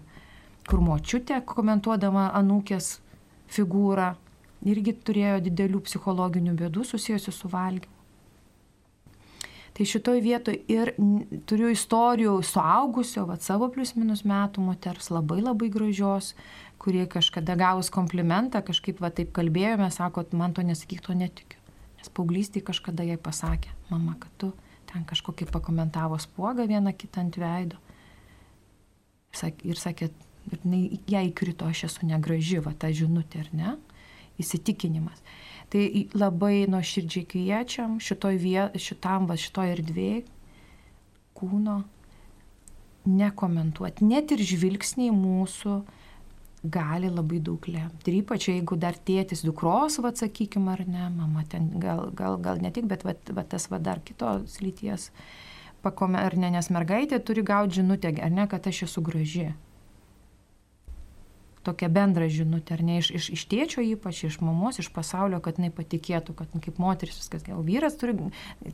kur močiutė komentuodama anūkės figūrą, irgi turėjo didelių psichologinių bėdų susijusių su valgymu. Tai šitoj vietoje ir turiu istorijų suaugusio, va savo plius minus metų moters, labai labai gražios, kurie kažkada gavus komplimentą, kažkaip va taip kalbėjome, sako, man to nesakyk, to netikiu. Nes paauglystėje kažkada jai pasakė, mama, kad tu ten kažkokį pakomentavo spuogą vieną kitą ant veido. Ir sakė, Ir ją įkrito, aš esu negraži, va ta žinutė, ar ne? Įsitikinimas. Tai labai nuoširdžiai kviečiam šitoj viet, šitam, va šitoj erdvėje kūno nekomentuoti. Net ir žvilgsniai mūsų gali labai daug lemti. Ir ypač jeigu dar tėtis dukros, va sakykime, ar ne, mama ten gal, gal, gal ne tik, bet va, va tas va dar kitos lyties pakome, ar ne, nes mergaitė turi gauti žinutę, ar ne, kad aš esu graži tokią bendrą žinutę, ar ne iš, iš, iš tėčio ypač, iš mamos, iš pasaulio, kad jinai patikėtų, kad kaip moteris viskas. O vyras turi,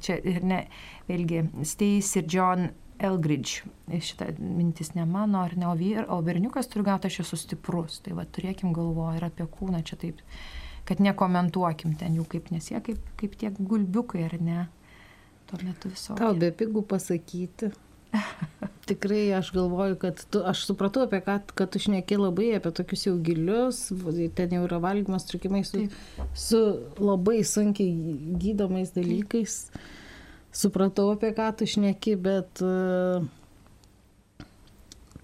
čia ir ne, vėlgi, Stace ir John Elgridge, šitą mintis ne mano, ar ne, o, vyr, o berniukas turi gauti, aš esu stiprus. Tai va, turėkim galvoje ir apie kūną čia taip, kad nekomentuokim ten jų kaip nesie, kaip, kaip tie gulbiukai, ar ne. Tuo metu viso. Tau be pigų pasakyti, Tikrai aš galvoju, kad tu, aš supratau apie ką, kad tu šneki labai apie tokius jau gilius, ten jau yra valgymas trukimai su, su labai sunkiai gydomais dalykais. Supratau apie ką tu šneki, bet uh,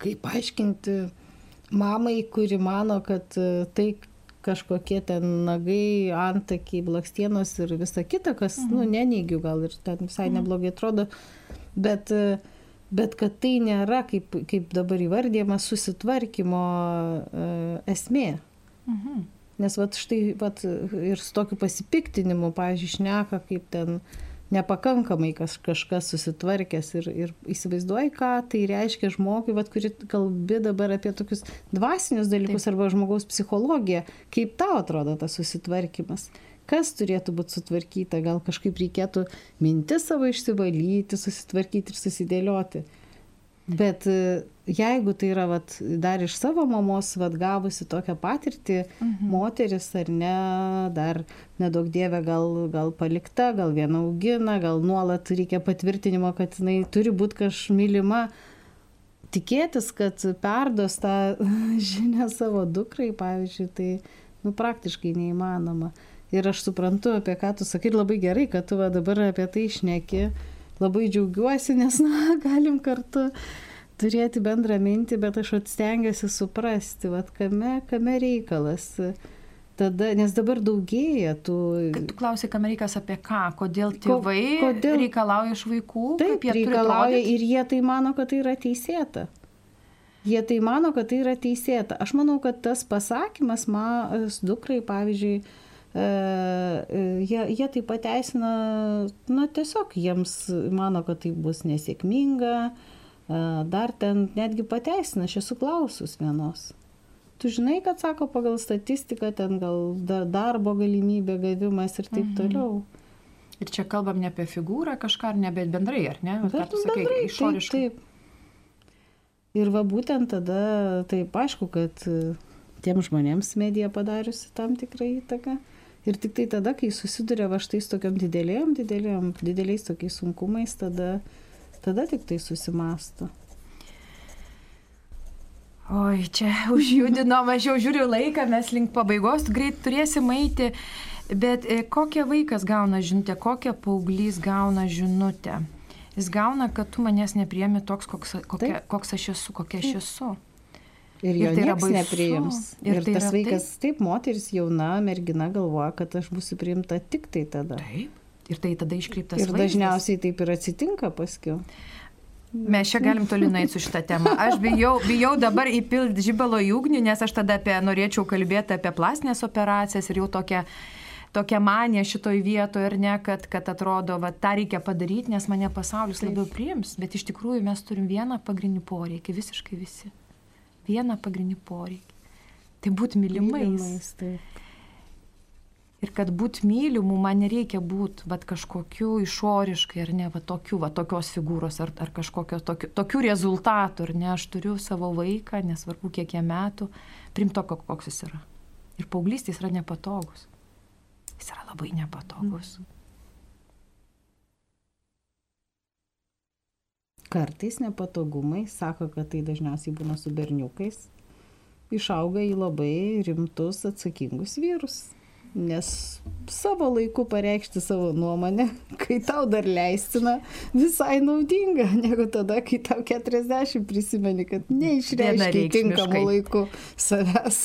kaip aiškinti mamai, kuri mano, kad uh, tai, kažkokie ten nagai, antakiai, blakstienos ir visa kita, kas, mhm. nu, neneigiu, gal ir ten visai mhm. neblogai atrodo, bet, bet kad tai nėra, kaip, kaip dabar įvardyjama, susitvarkymo uh, esmė. Mhm. Nes vat štai vat, ir su tokiu pasipiktinimu, pažiūrėjau, šneka, kaip ten nepakankamai kas, kažkas susitvarkęs ir, ir įsivaizduoji, ką tai reiškia žmogui, vat, kuri kalbi dabar apie tokius dvasinius dalykus Taip. arba žmogaus psichologiją, kaip tau atrodo tas susitvarkymas. Kas turėtų būti sutvarkyta, gal kažkaip reikėtų mintis savo išsivalyti, susitvarkyti ir susidėlioti. Bet e, jeigu tai yra vat, dar iš savo mamos vat, gavusi tokią patirtį, mhm. moteris ar ne, dar nedaug dievė gal, gal palikta, gal viena augina, gal nuolat reikia patvirtinimo, kad jinai turi būti kažmylima, tikėtis, kad perdos tą žinią savo dukrai, pavyzdžiui, tai nu, praktiškai neįmanoma. Ir aš suprantu, apie ką tu sakai, labai gerai, kad tu va, dabar apie tai išneki labai džiaugiuosi, nes, na, galim kartu turėti bendrą mintį, bet aš atstengiuosi suprasti, vad kame, kame reikalas. Tada, nes dabar daugėja tų... Kad tu klausai, kam reikas apie ką, kodėl tėvai Ko, kodėl... reikalauja iš vaikų, taip, jie reikalauja ir jie tai mano, kad tai yra teisėta. Jie tai mano, kad tai yra teisėta. Aš manau, kad tas pasakymas, man dukrai, pavyzdžiui, jie, jie tai pateisina, na tiesiog jiems mano, kad tai bus nesėkminga, e, dar ten netgi pateisina, aš esu klausus vienos. Tu žinai, kad sako pagal statistiką ten gal darbo galimybė gavimas ir taip mhm. toliau. Ir čia kalbam ne apie figūrą kažką, ar ne, bet bendrai, ar ne? Bet sakai, bendrai, išoriškai. Taip, taip. Ir va būtent tada, taip aišku, kad tiem žmonėms medija padariusi tam tikrą įtaką. Ir tik tai tada, kai susiduria va štai su tokiam didelėm, didelėm, dideliais tokiais sunkumais, tada, tada tik tai susimasto. Oi, čia užjudino, mažiau žiūriu laiką, mes link pabaigos greit turėsim eiti, bet e, kokią vaikas gauna žinutę, kokią paauglys gauna žinutę? Jis gauna, kad tu manęs nepriemi toks, koks, kokia, koks aš esu, kokia aš esu. Ir ir tai niekas nepriims. Ir, ir tai tas vaikas, taip, taip, moteris jauna mergina galvoja, kad aš būsiu priimta tik tai tada. Taip. Ir tai tada iškreiptas. Ir vaizdas. dažniausiai taip ir atsitinka paskui. Mes čia galim tolinai su šitą temą. Aš bijau, bijau dabar įpilti žibalo į ugnį, nes aš tada apie, norėčiau kalbėti apie plastinės operacijas ir jau tokia, tokia manija šitoj vietoje ir ne, kad, kad atrodo, va, tą reikia padaryti, nes mane pasaulis labiau priims, bet iš tikrųjų mes turim vieną pagrindinį poreikį, visiškai visi vieną pagrindinį poreikį. Tai būti mylimais. mylimais taip. Ir kad būt mylimu, man nereikia būti va, kažkokiu išoriškai ar ne, va, tokiu, va, tokios figūros ar, ar kažkokio tokiu, tokių rezultatų, ar ne, aš turiu savo vaiką, nesvarbu kiek jie metų, primto, koks jis yra. Ir paauglystės yra nepatogus. Jis yra labai nepatogus. Mm. Kartais nepatogumai, sako, kad tai dažniausiai būna su berniukais, išauga į labai rimtus atsakingus vyrus nes savo laiku pareikšti savo nuomonę, kai tau dar leistina, visai naudinga, negu tada, kai tau 40 prisimeni, kad neišreiškia tinkamų laikų savęs.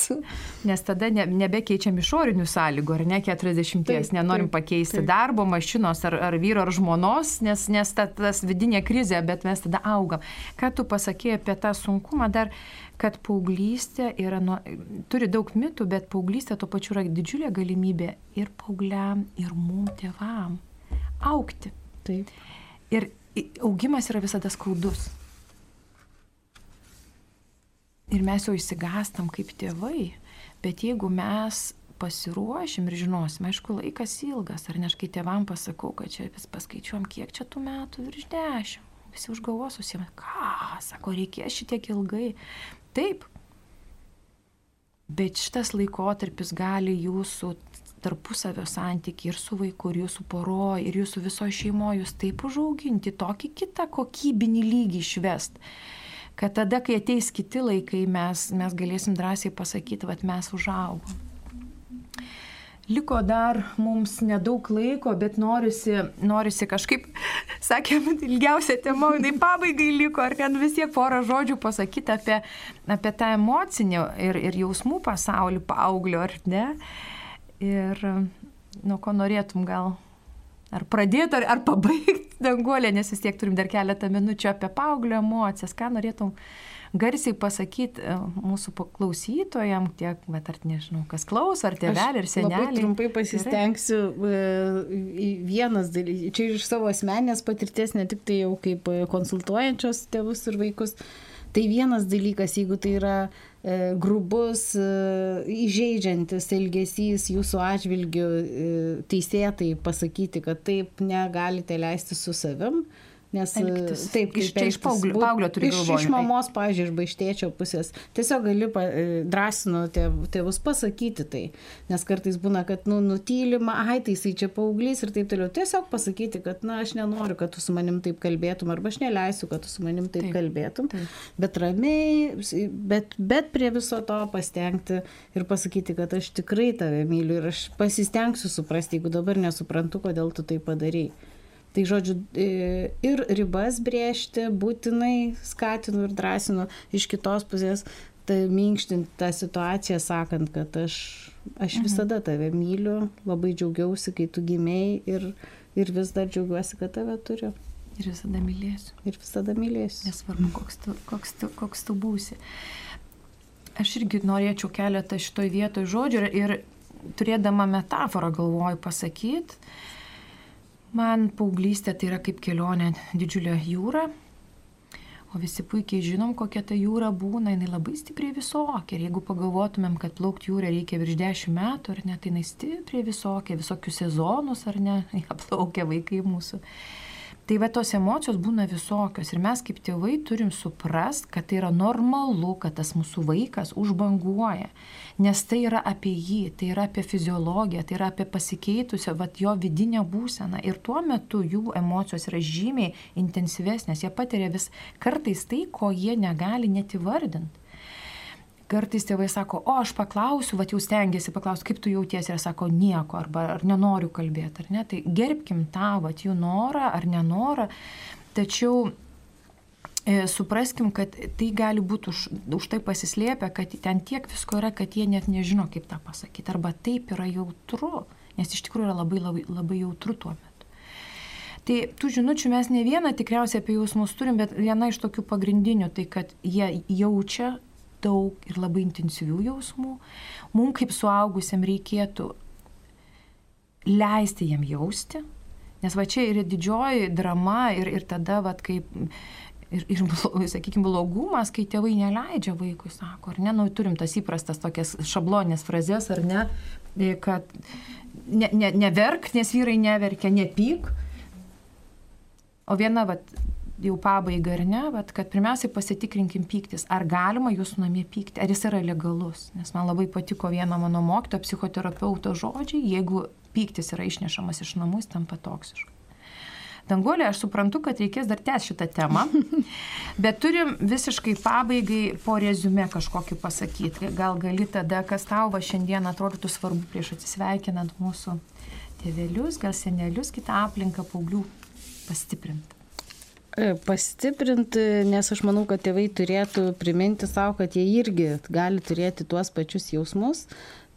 Nes tada ne, nebekeičiam išorinių sąlygų, ar ne 40, taip, nenorim taip, pakeisti taip. darbo, mašinos ar, ar vyro ar žmonos, nes, nes ta, tas vidinė krizė, bet mes tada augam. Ką tu pasakėjai apie tą sunkumą dar? Kad paauglystė yra, nu, turi daug mitų, bet paauglystė to pačiu yra didžiulė galimybė ir paaugliam, ir mum tėvam aukti. Taip. Ir augimas yra visada skaudus. Ir mes jau įsigastam kaip tėvai, bet jeigu mes pasiruošim ir žinosim, aišku, laikas ilgas, ar ne aš kai tėvam pasakau, kad čia vis paskaičiuom, kiek čia tų metų virš dešimt, visi už galvos susima, ką, sako, reikės šitiek ilgai, Taip. Bet šitas laikotarpis gali jūsų tarpusavio santyki ir su vaiku, ir jūsų poro, ir jūsų viso šeimo jūs taip užauginti, tokį kitą kokybinį lygį išvest, kad tada, kai ateis kiti laikai, mes, mes galėsim drąsiai pasakyti, kad mes užaugom. Liko dar mums nedaug laiko, bet norisi, norisi kažkaip, sakėm, ilgiausia tema, tai pabaigai liko, ar ten vis tiek porą žodžių pasakyti apie, apie tą emocinį ir, ir jausmų pasaulį paauglio, ar ne? Ir nuo ko norėtum gal ar pradėti, ar, ar pabaigti danguolę, nes vis tiek turim dar keletą minučių apie paauglio emocijas, ką norėtum garsiai pasakyti e, mūsų klausytojam, tiek, bet ar nežinau, kas klauso, ar tėveliai, ar seneliai. Trumpai pasistengsiu. Gerai. Vienas dalykas, čia iš savo asmenės patirties, ne tik tai jau kaip konsultuojančios tėvus ir vaikus. Tai vienas dalykas, jeigu tai yra e, grubus, e, įžeidžiantis elgesys jūsų atžvilgiu, e, teisėtai pasakyti, kad taip negalite leisti su savim, Nes elgtis. taip, iš, čia iš paauglio, paauglio turi iš, iš mamos, pažiūrėjau, iš baištėčio pusės. Tiesiog gali pa, e, drąsinu tėvus pasakyti tai. Nes kartais būna, kad nu, nutylima, ai, tai jisai čia paauglys ir taip toliau. Tiesiog pasakyti, kad, na, aš nenoriu, kad tu su manim taip kalbėtum, arba aš neleisiu, kad tu su manim taip, taip kalbėtum. Taip. Bet ramiai, bet, bet prie viso to pastengti ir pasakyti, kad aš tikrai tave myliu ir aš pasistengsiu suprasti, jeigu dabar nesuprantu, kodėl tu tai padarai. Tai žodžiu, e, ir ribas brėžti būtinai skatinu ir drąsinu iš kitos pusės, tai minkštinti tą situaciją, sakant, kad aš, aš mhm. visada tave myliu, labai džiaugiausi, kai tu gimėjai ir, ir vis dar džiaugiuosi, kad tave turiu. Ir visada mylėsiu. Ir visada mylėsiu. Nesvarbu, koks tu, koks tu, koks tu būsi. Aš irgi norėčiau keletą šitoj vietoj žodžių ir, ir turėdama metaforą galvoju pasakyti, Man paauglystė tai yra kaip kelionė didžiulė jūra, o visi puikiai žinom, kokia ta jūra būna, jinai labai stipriai visokia. Ir jeigu pagalvotumėm, kad plaukti jūrą reikia virš 10 metų, ar ne, tai jinai stipriai visokia, visokius sezonus, ar ne, ją plaukia vaikai mūsų. Tai va tos emocijos būna visokios ir mes kaip tėvai turim suprast, kad tai yra normalu, kad tas mūsų vaikas užbanguoja, nes tai yra apie jį, tai yra apie fiziologiją, tai yra apie pasikeitusią vat, jo vidinę būseną. Ir tuo metu jų emocijos yra žymiai intensyvesnės, jie patiria vis kartais tai, ko jie negali net įvardinti kartais tėvai sako, o aš paklausiu, va jau stengiasi paklausti, kaip tu jautiesi, ir sako nieko, arba ar nenoriu kalbėti, ar ne. Tai gerbkim tą, va jų norą ar nenorą, tačiau e, supraskim, kad tai gali būti už, už tai pasislėpę, kad ten tiek visko yra, kad jie net nežino, kaip tą pasakyti, arba taip yra jautru, nes iš tikrųjų yra labai, labai, labai jautru tuo metu. Tai tų žinučių mes ne vieną tikriausiai apie jausmus turim, bet viena iš tokių pagrindinių, tai kad jie jaučia daug ir labai intensyvių jausmų. Mums kaip suaugusiam reikėtų leisti jam jausti, nes va čia yra didžioji drama ir, ir tada, va, kaip ir, ir sakykime, blogumas, kai tėvai neleidžia vaikui, sako, ar ne, nu, turim tas įprastas tokias šablonės frazes, ar ne, kad ne, ne, neverk, nes vyrai neverkia, nepyk. O viena, va, jau pabaigą ar ne, bet kad pirmiausiai pasitikrinkim pyktis, ar galima jūsų namie pykti, ar jis yra legalus. Nes man labai patiko vieno mano mokyto psichoterapeuto žodžiai, jeigu pyktis yra išnešamas iš namų, jis tampa toksišku. Danguolė, aš suprantu, kad reikės dar tęsti šitą temą, bet turim visiškai pabaigai po rezume kažkokį pasakyti. Gal gali tada, kas tau va šiandien atrodytų svarbu prieš atsisveikinant mūsų tėvelius, gal senelius, kitą aplinką paauglių pastiprinti. E, pastiprinti, nes aš manau, kad tėvai turėtų priminti savo, kad jie irgi gali turėti tuos pačius jausmus,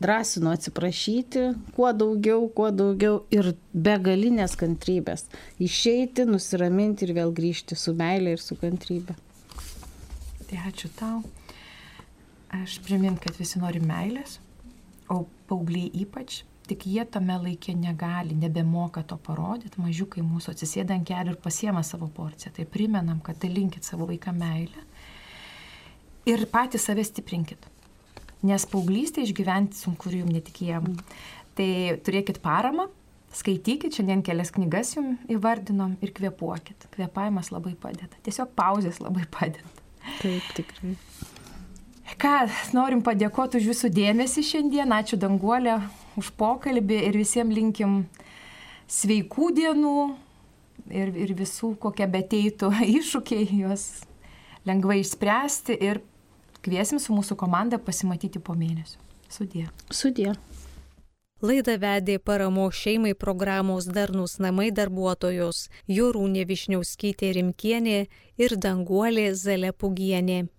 drąsino atsiprašyti, kuo daugiau, kuo daugiau ir begalinės kantrybės. Išeiti, nusiraminti ir vėl grįžti su meilė ir su kantrybė. Tai ačiū tau. Aš primint, kad visi nori meilės, o paaugliai ypač tik jie tame laikė negali, nebemoka to parodyti, mažiukai mūsų atsisėda ant kelių ir pasiema savo porciją. Tai primenam, kad dalinkit savo vaiką meilę ir patys save stiprinkit. Nes paauglystė išgyventi sunku ir jums netikėjom. Mm. Tai turėkit paramą, skaitykit, šiandien kelias knygas jums įvardinom ir kvepuokit. Kvepavimas labai padeda. Tiesiog pauzės labai padeda. Taip, tikrai. Ką, norim padėkoti už jūsų dėmesį šiandien. Ačiū Danguolė už pokalbį ir visiems linkim sveikų dienų ir, ir visų, kokie beteitų iššūkiai, juos lengvai išspręsti ir kviesim su mūsų komanda pasimatyti po mėnesio. Sudė. Sudė. Laidą vedė paramo šeimai programos Darnus namai darbuotojos Jorūnė Višniauskytė Rimkienė ir Danguolė Zalepugienė.